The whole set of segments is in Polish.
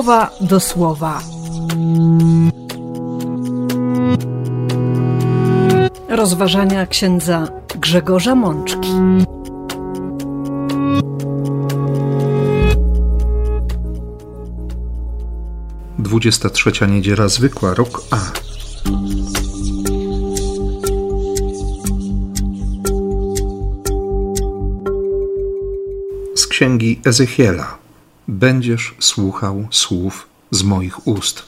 słowa do słowa. Rozważania księdza Grzegorza Mączki. Dwudziesta trzecia niedziela zwykła, rok A. Z księgi Ezechiela będziesz słuchał słów z moich ust.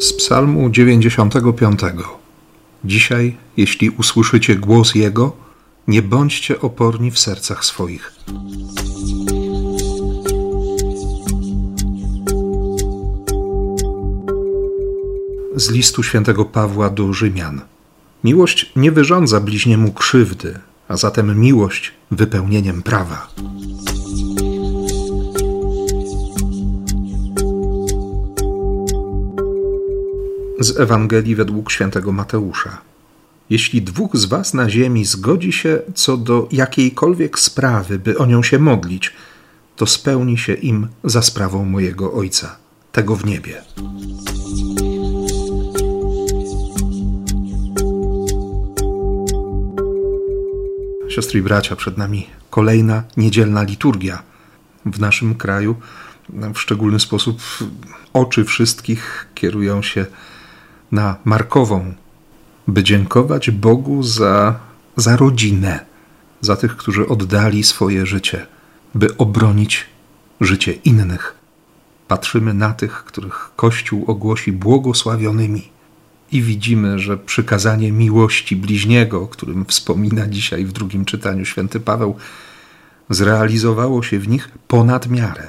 Z Psalmu 95. Dzisiaj, jeśli usłyszycie głos Jego, nie bądźcie oporni w sercach swoich. Z listu świętego Pawła do Rzymian. Miłość nie wyrządza bliźniemu krzywdy, a zatem miłość wypełnieniem prawa. Z Ewangelii według świętego Mateusza. Jeśli dwóch z was na ziemi zgodzi się co do jakiejkolwiek sprawy, by o nią się modlić, to spełni się im za sprawą mojego Ojca, tego w niebie. Siostry i bracia, przed nami kolejna niedzielna liturgia. W naszym kraju w szczególny sposób oczy wszystkich kierują się na Markową, by dziękować Bogu za, za rodzinę, za tych, którzy oddali swoje życie, by obronić życie innych. Patrzymy na tych, których Kościół ogłosi błogosławionymi i widzimy, że przykazanie miłości bliźniego, o którym wspomina dzisiaj w drugim czytaniu święty Paweł, zrealizowało się w nich ponad miarę.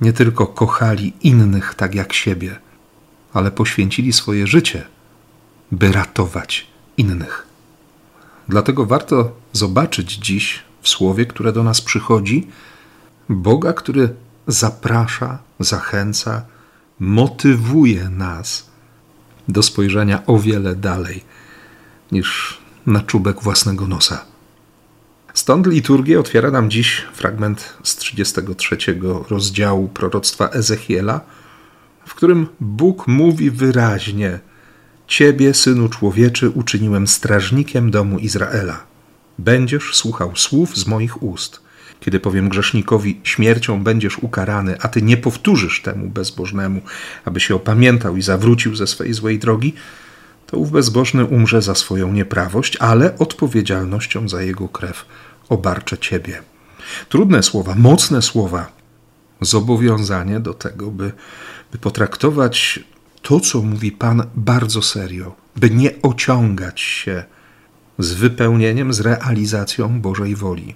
Nie tylko kochali innych tak jak siebie, ale poświęcili swoje życie, by ratować innych. Dlatego warto zobaczyć dziś w słowie, które do nas przychodzi, Boga, który zaprasza, zachęca, motywuje nas do spojrzenia o wiele dalej niż na czubek własnego nosa. Stąd liturgię otwiera nam dziś fragment z 33 rozdziału proroctwa Ezechiela, w którym Bóg mówi wyraźnie: Ciebie, synu człowieczy, uczyniłem strażnikiem domu Izraela. Będziesz słuchał słów z moich ust. Kiedy powiem grzesznikowi, śmiercią będziesz ukarany, a ty nie powtórzysz temu bezbożnemu, aby się opamiętał i zawrócił ze swej złej drogi, to ów bezbożny umrze za swoją nieprawość, ale odpowiedzialnością za jego krew obarczę ciebie. Trudne słowa, mocne słowa, zobowiązanie do tego, by, by potraktować to, co mówi Pan, bardzo serio, by nie ociągać się z wypełnieniem, z realizacją Bożej woli.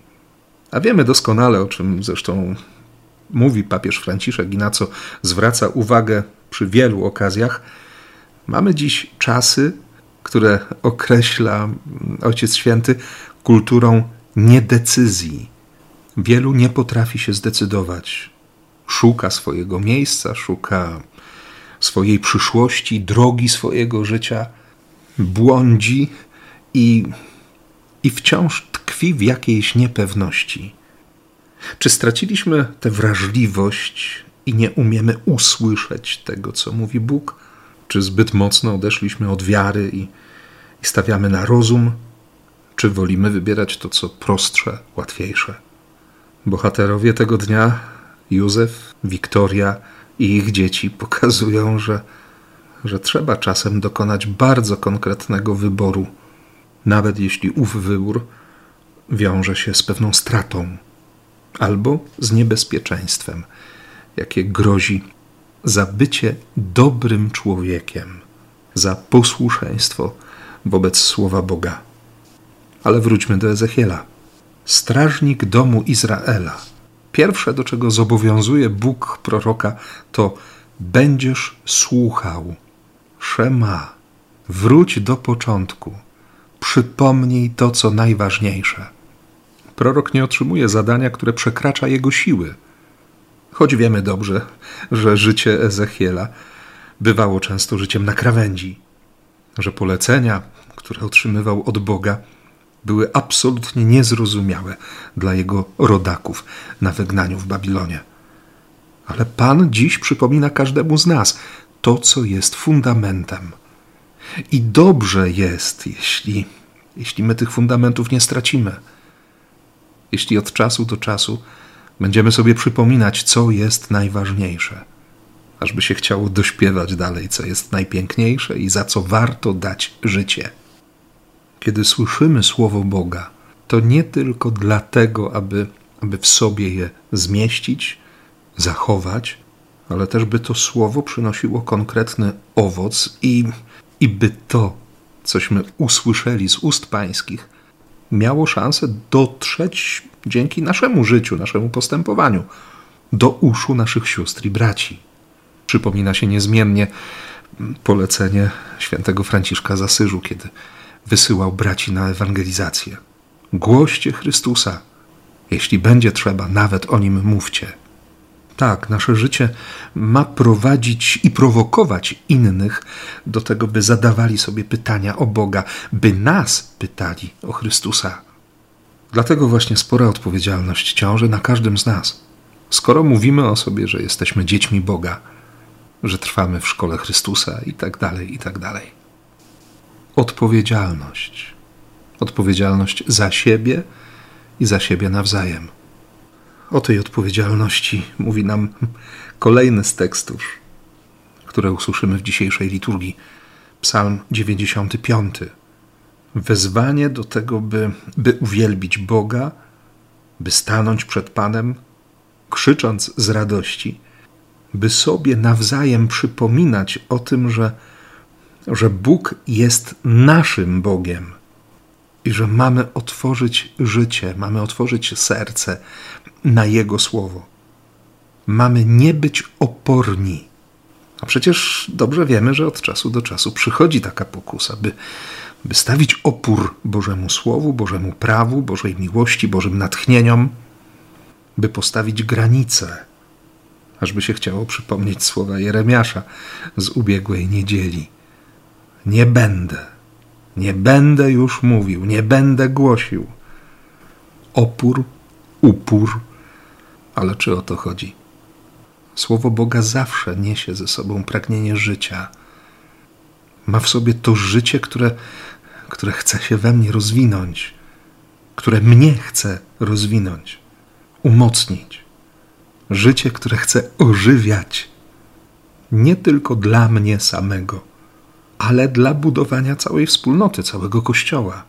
A wiemy doskonale, o czym zresztą mówi papież Franciszek i na co zwraca uwagę przy wielu okazjach. Mamy dziś czasy, które określa Ojciec Święty kulturą niedecyzji. Wielu nie potrafi się zdecydować. Szuka swojego miejsca, szuka swojej przyszłości, drogi swojego życia, błądzi i, i wciąż tkwi w jakiejś niepewności. Czy straciliśmy tę wrażliwość i nie umiemy usłyszeć tego, co mówi Bóg? Czy zbyt mocno odeszliśmy od wiary i, i stawiamy na rozum? Czy wolimy wybierać to, co prostsze, łatwiejsze? Bohaterowie tego dnia, Józef, Wiktoria i ich dzieci, pokazują, że, że trzeba czasem dokonać bardzo konkretnego wyboru, nawet jeśli ów wybór wiąże się z pewną stratą albo z niebezpieczeństwem, jakie grozi za bycie dobrym człowiekiem, za posłuszeństwo wobec słowa Boga. Ale wróćmy do Ezechiela. Strażnik domu Izraela. Pierwsze, do czego zobowiązuje Bóg proroka, to będziesz słuchał. Szema. Wróć do początku. Przypomnij to, co najważniejsze prorok nie otrzymuje zadania, które przekracza jego siły. Choć wiemy dobrze, że życie Ezechiela bywało często życiem na krawędzi, że polecenia, które otrzymywał od Boga, były absolutnie niezrozumiałe dla jego rodaków na wygnaniu w Babilonie. Ale Pan dziś przypomina każdemu z nas to, co jest fundamentem. I dobrze jest, jeśli, jeśli my tych fundamentów nie stracimy. Jeśli od czasu do czasu będziemy sobie przypominać, co jest najważniejsze, ażby się chciało dośpiewać dalej, co jest najpiękniejsze i za co warto dać życie. Kiedy słyszymy słowo Boga, to nie tylko dlatego, aby, aby w sobie je zmieścić, zachować, ale też by to słowo przynosiło konkretny owoc i, i by to, cośmy usłyszeli z ust pańskich, miało szansę dotrzeć dzięki naszemu życiu, naszemu postępowaniu do uszu naszych sióstr i braci. Przypomina się niezmiennie polecenie świętego Franciszka z Asyżu, kiedy wysyłał braci na ewangelizację. Głoście Chrystusa, jeśli będzie trzeba, nawet o nim mówcie. Tak, nasze życie ma prowadzić i prowokować innych do tego, by zadawali sobie pytania o Boga, by nas pytali o Chrystusa. Dlatego właśnie spora odpowiedzialność ciąży na każdym z nas. Skoro mówimy o sobie, że jesteśmy dziećmi Boga, że trwamy w szkole Chrystusa i tak dalej, i tak dalej. Odpowiedzialność. Odpowiedzialność za siebie i za siebie nawzajem. O tej odpowiedzialności mówi nam kolejny z tekstów, które usłyszymy w dzisiejszej liturgii. Psalm 95. Wezwanie do tego, by, by uwielbić Boga, by stanąć przed Panem, krzycząc z radości, by sobie nawzajem przypominać o tym, że, że Bóg jest naszym Bogiem i że mamy otworzyć życie, mamy otworzyć serce na Jego słowo. Mamy nie być oporni. A przecież dobrze wiemy, że od czasu do czasu przychodzi taka pokusa, by, by stawić opór Bożemu Słowu, Bożemu prawu, Bożej miłości, Bożym natchnieniom, by postawić granice, ażby się chciało przypomnieć słowa Jeremiasza z ubiegłej niedzieli. Nie będę nie będę już mówił, nie będę głosił. Opór, upór, ale czy o to chodzi? Słowo Boga zawsze niesie ze sobą pragnienie życia. Ma w sobie to życie, które, które chce się we mnie rozwinąć, które mnie chce rozwinąć, umocnić. Życie, które chce ożywiać, nie tylko dla mnie samego ale dla budowania całej wspólnoty, całego Kościoła.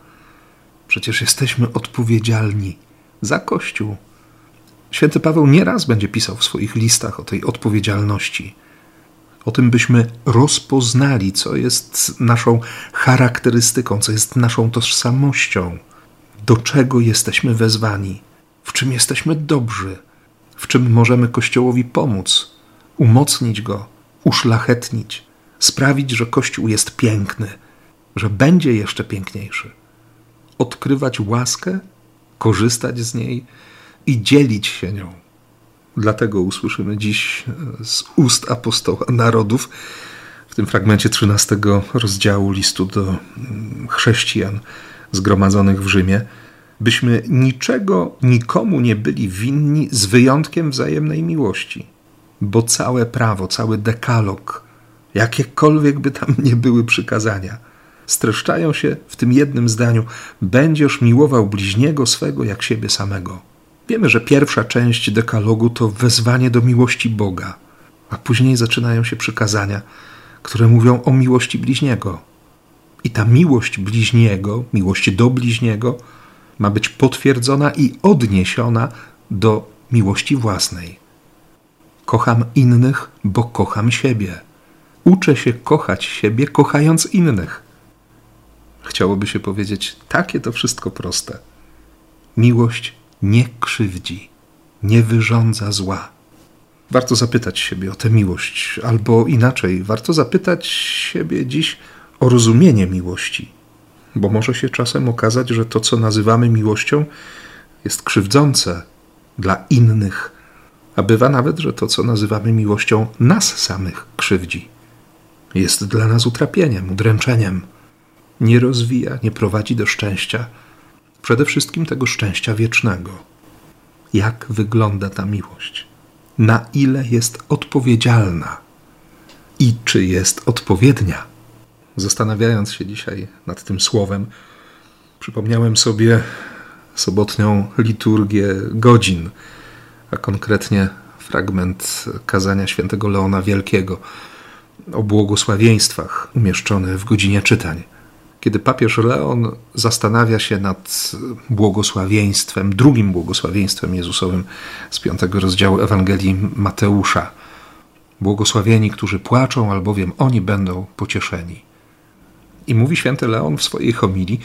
Przecież jesteśmy odpowiedzialni za Kościół. Święty Paweł nieraz będzie pisał w swoich listach o tej odpowiedzialności. O tym, byśmy rozpoznali, co jest naszą charakterystyką, co jest naszą tożsamością, do czego jesteśmy wezwani, w czym jesteśmy dobrzy, w czym możemy Kościołowi pomóc, umocnić go, uszlachetnić sprawić, że Kościół jest piękny, że będzie jeszcze piękniejszy. Odkrywać łaskę, korzystać z niej i dzielić się nią. Dlatego usłyszymy dziś z ust apostoła narodów w tym fragmencie 13 rozdziału listu do mm, chrześcijan zgromadzonych w Rzymie, byśmy niczego nikomu nie byli winni z wyjątkiem wzajemnej miłości, bo całe prawo, cały dekalog jakiekolwiek by tam nie były przykazania, streszczają się w tym jednym zdaniu: Będziesz miłował bliźniego swego jak siebie samego. Wiemy, że pierwsza część dekalogu to wezwanie do miłości Boga, a później zaczynają się przykazania, które mówią o miłości bliźniego. I ta miłość bliźniego, miłość do bliźniego, ma być potwierdzona i odniesiona do miłości własnej. Kocham innych, bo kocham siebie. Uczę się kochać siebie, kochając innych. Chciałoby się powiedzieć, takie to wszystko proste. Miłość nie krzywdzi, nie wyrządza zła. Warto zapytać siebie o tę miłość, albo inaczej, warto zapytać siebie dziś o rozumienie miłości, bo może się czasem okazać, że to, co nazywamy miłością, jest krzywdzące dla innych, a bywa nawet, że to, co nazywamy miłością, nas samych krzywdzi jest dla nas utrapieniem, udręczeniem. Nie rozwija, nie prowadzi do szczęścia, przede wszystkim tego szczęścia wiecznego. Jak wygląda ta miłość? Na ile jest odpowiedzialna? I czy jest odpowiednia? Zastanawiając się dzisiaj nad tym słowem, przypomniałem sobie sobotnią liturgię godzin, a konkretnie fragment kazania świętego Leona Wielkiego o błogosławieństwach umieszczony w godzinie czytań. Kiedy papież Leon zastanawia się nad błogosławieństwem, drugim błogosławieństwem Jezusowym z piątego rozdziału Ewangelii Mateusza. Błogosławieni, którzy płaczą, albowiem oni będą pocieszeni. I mówi święty Leon w swojej homilii,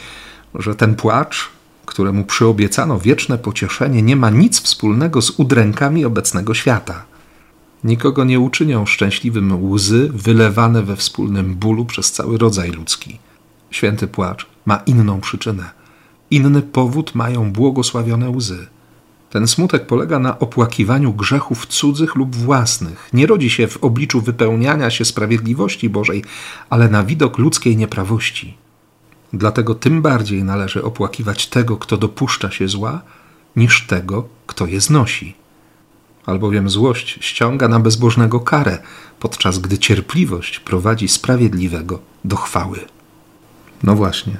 że ten płacz, któremu przyobiecano wieczne pocieszenie, nie ma nic wspólnego z udrękami obecnego świata. Nikogo nie uczynią szczęśliwym łzy wylewane we wspólnym bólu przez cały rodzaj ludzki. Święty płacz ma inną przyczynę. Inny powód mają błogosławione łzy. Ten smutek polega na opłakiwaniu grzechów cudzych lub własnych. Nie rodzi się w obliczu wypełniania się sprawiedliwości Bożej, ale na widok ludzkiej nieprawości. Dlatego tym bardziej należy opłakiwać tego, kto dopuszcza się zła, niż tego, kto je znosi. Albowiem złość ściąga na bezbożnego karę, podczas gdy cierpliwość prowadzi sprawiedliwego do chwały. No właśnie,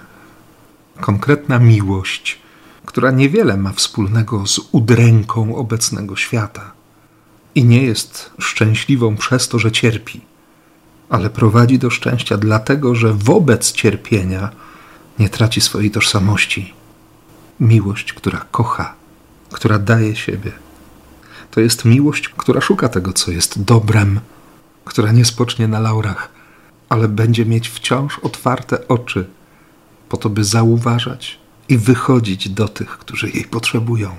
konkretna miłość, która niewiele ma wspólnego z udręką obecnego świata i nie jest szczęśliwą przez to, że cierpi, ale prowadzi do szczęścia dlatego, że wobec cierpienia nie traci swojej tożsamości. Miłość, która kocha, która daje siebie. To jest miłość, która szuka tego, co jest dobrem, która nie spocznie na laurach, ale będzie mieć wciąż otwarte oczy, po to, by zauważać i wychodzić do tych, którzy jej potrzebują,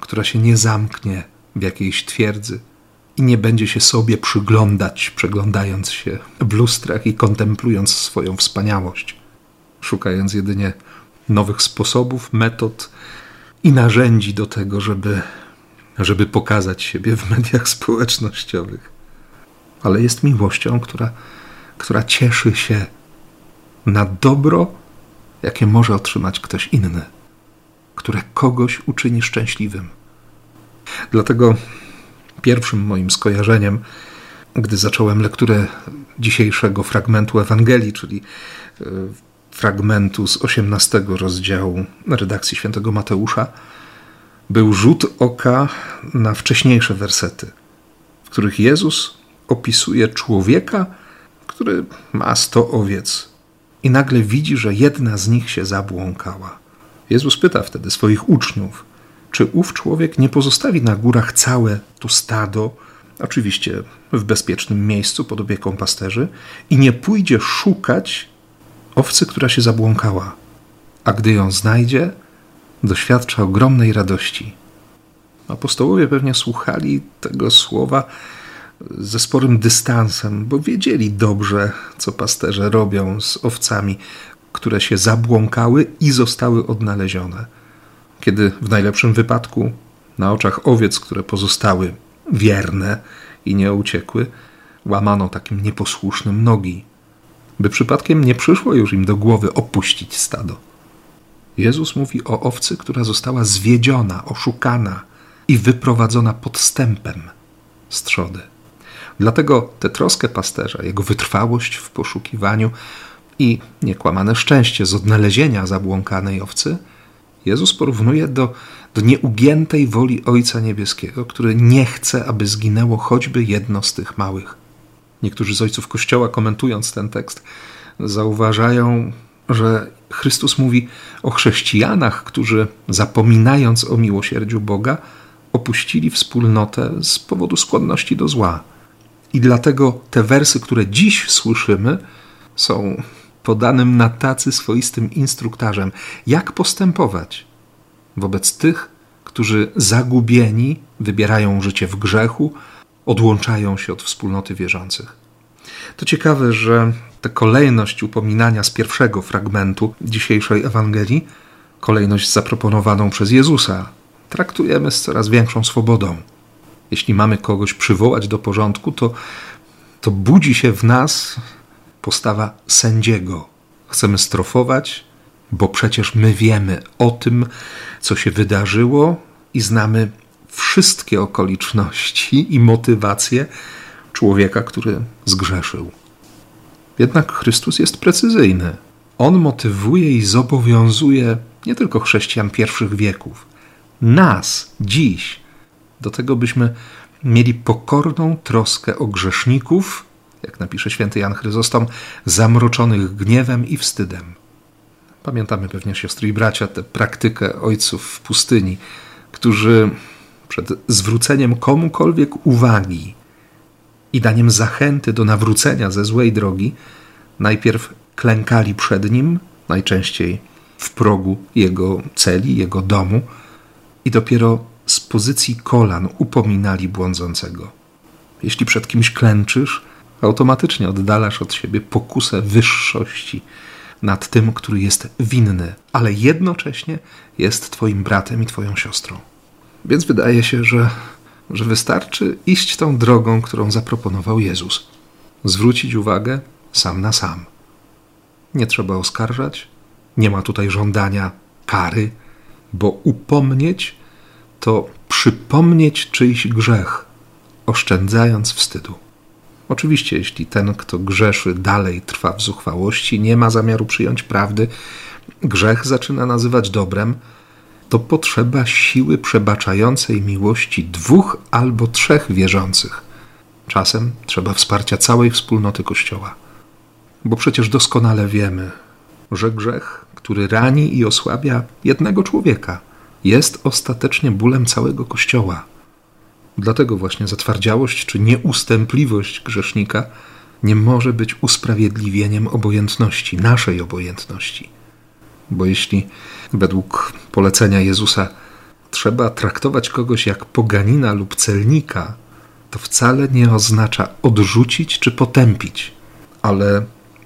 która się nie zamknie w jakiejś twierdzy i nie będzie się sobie przyglądać, przeglądając się w lustrach i kontemplując swoją wspaniałość, szukając jedynie nowych sposobów, metod i narzędzi do tego, żeby, żeby pokazać siebie w mediach społecznościowych. Ale jest miłością, która, która cieszy się na dobro, jakie może otrzymać ktoś inny, które kogoś uczyni szczęśliwym. Dlatego pierwszym moim skojarzeniem, gdy zacząłem lekturę dzisiejszego fragmentu Ewangelii, czyli e, fragmentu z 18 rozdziału redakcji świętego Mateusza, był rzut oka na wcześniejsze wersety, w których Jezus opisuje człowieka, który ma sto owiec i nagle widzi, że jedna z nich się zabłąkała. Jezus pyta wtedy swoich uczniów, czy ów człowiek nie pozostawi na górach całe to stado, oczywiście w bezpiecznym miejscu pod opieką pasterzy, i nie pójdzie szukać owcy, która się zabłąkała, a gdy ją znajdzie, doświadcza ogromnej radości. Apostołowie pewnie słuchali tego słowa ze sporym dystansem, bo wiedzieli dobrze, co pasterze robią z owcami, które się zabłąkały i zostały odnalezione. Kiedy w najlepszym wypadku na oczach owiec, które pozostały wierne i nie uciekły, łamano takim nieposłusznym nogi, by przypadkiem nie przyszło już im do głowy opuścić stado. Jezus mówi o owcy, która została zwiedziona, oszukana i wyprowadzona podstępem z trzody. Dlatego tę troskę pasterza, jego wytrwałość w poszukiwaniu i niekłamane szczęście z odnalezienia zabłąkanej owcy, Jezus porównuje do, do nieugiętej woli Ojca Niebieskiego, który nie chce, aby zginęło choćby jedno z tych małych. Niektórzy z ojców Kościoła, komentując ten tekst, zauważają, że Chrystus mówi o chrześcijanach, którzy zapominając o miłosierdziu Boga, opuścili wspólnotę z powodu skłonności do zła. I dlatego te wersy, które dziś słyszymy, są podanym na tacy swoistym instruktarzem, jak postępować wobec tych, którzy zagubieni wybierają życie w grzechu, odłączają się od wspólnoty wierzących. To ciekawe, że tę kolejność upominania z pierwszego fragmentu dzisiejszej Ewangelii, kolejność zaproponowaną przez Jezusa, traktujemy z coraz większą swobodą jeśli mamy kogoś przywołać do porządku, to, to budzi się w nas postawa sędziego. Chcemy strofować, bo przecież my wiemy o tym, co się wydarzyło i znamy wszystkie okoliczności i motywacje człowieka, który zgrzeszył. Jednak Chrystus jest precyzyjny. On motywuje i zobowiązuje nie tylko chrześcijan pierwszych wieków, nas dziś, do tego, byśmy mieli pokorną troskę o grzeszników, jak napisze święty Jan Chryzostom, zamroczonych gniewem i wstydem. Pamiętamy pewnie, siostry i bracia, tę praktykę ojców w pustyni, którzy przed zwróceniem komukolwiek uwagi i daniem zachęty do nawrócenia ze złej drogi, najpierw klękali przed nim, najczęściej w progu jego celi, jego domu, i dopiero z pozycji kolan upominali błądzącego. Jeśli przed kimś klęczysz, automatycznie oddalasz od siebie pokusę wyższości nad tym, który jest winny, ale jednocześnie jest Twoim bratem i Twoją siostrą. Więc wydaje się, że, że wystarczy iść tą drogą, którą zaproponował Jezus. Zwrócić uwagę sam na sam. Nie trzeba oskarżać, nie ma tutaj żądania kary, bo upomnieć to przypomnieć czyjś grzech, oszczędzając wstydu. Oczywiście, jeśli ten, kto grzeszy, dalej trwa w zuchwałości, nie ma zamiaru przyjąć prawdy, grzech zaczyna nazywać dobrem, to potrzeba siły przebaczającej miłości dwóch albo trzech wierzących. Czasem trzeba wsparcia całej wspólnoty Kościoła. Bo przecież doskonale wiemy, że grzech, który rani i osłabia jednego człowieka, jest ostatecznie bólem całego Kościoła. Dlatego właśnie zatwardziałość czy nieustępliwość grzesznika nie może być usprawiedliwieniem obojętności, naszej obojętności. Bo jeśli według polecenia Jezusa trzeba traktować kogoś jak poganina lub celnika, to wcale nie oznacza odrzucić czy potępić, ale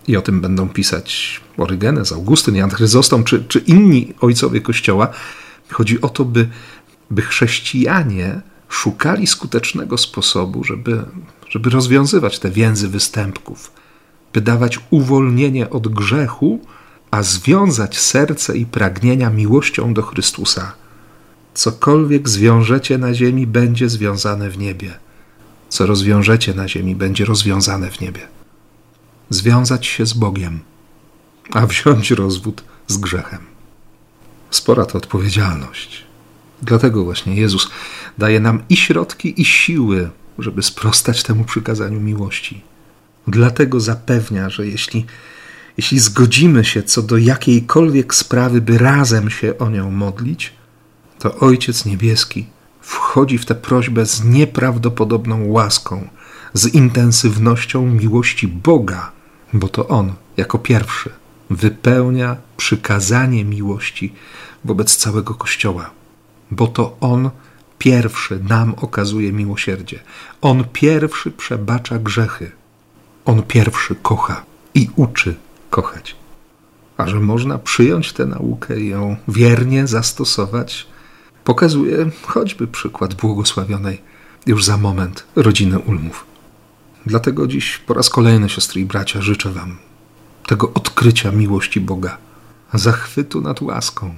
i o tym będą pisać Orygenes, Augustyn, Jan Chryzostom czy, czy inni ojcowie Kościoła. Chodzi o to, by, by chrześcijanie szukali skutecznego sposobu, żeby, żeby rozwiązywać te więzy występków, by dawać uwolnienie od grzechu, a związać serce i pragnienia miłością do Chrystusa. Cokolwiek zwiążecie na ziemi, będzie związane w niebie. Co rozwiążecie na ziemi, będzie rozwiązane w niebie. Związać się z Bogiem, a wziąć rozwód z grzechem. Spora to odpowiedzialność. Dlatego właśnie Jezus daje nam i środki, i siły, żeby sprostać temu przykazaniu miłości. Dlatego zapewnia, że jeśli, jeśli zgodzimy się co do jakiejkolwiek sprawy, by razem się o nią modlić, to Ojciec Niebieski wchodzi w tę prośbę z nieprawdopodobną łaską, z intensywnością miłości Boga, bo to On jako pierwszy wypełnia przykazanie miłości wobec całego Kościoła bo to On pierwszy nam okazuje miłosierdzie. On pierwszy przebacza grzechy. On pierwszy kocha i uczy kochać. A że można przyjąć tę naukę i ją wiernie zastosować, pokazuje choćby przykład błogosławionej już za moment rodziny Ulmów. Dlatego dziś po raz kolejny, siostry i bracia, życzę Wam tego odkrycia miłości Boga, zachwytu nad łaską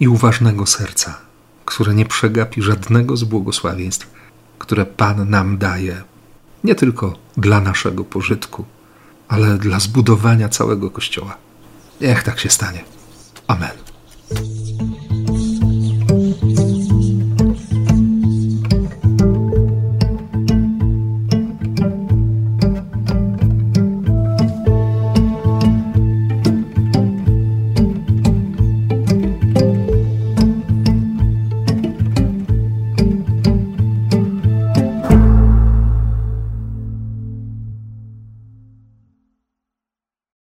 i uważnego serca które nie przegapi żadnego z błogosławieństw, które Pan nam daje, nie tylko dla naszego pożytku, ale dla zbudowania całego Kościoła. Niech tak się stanie. Amen.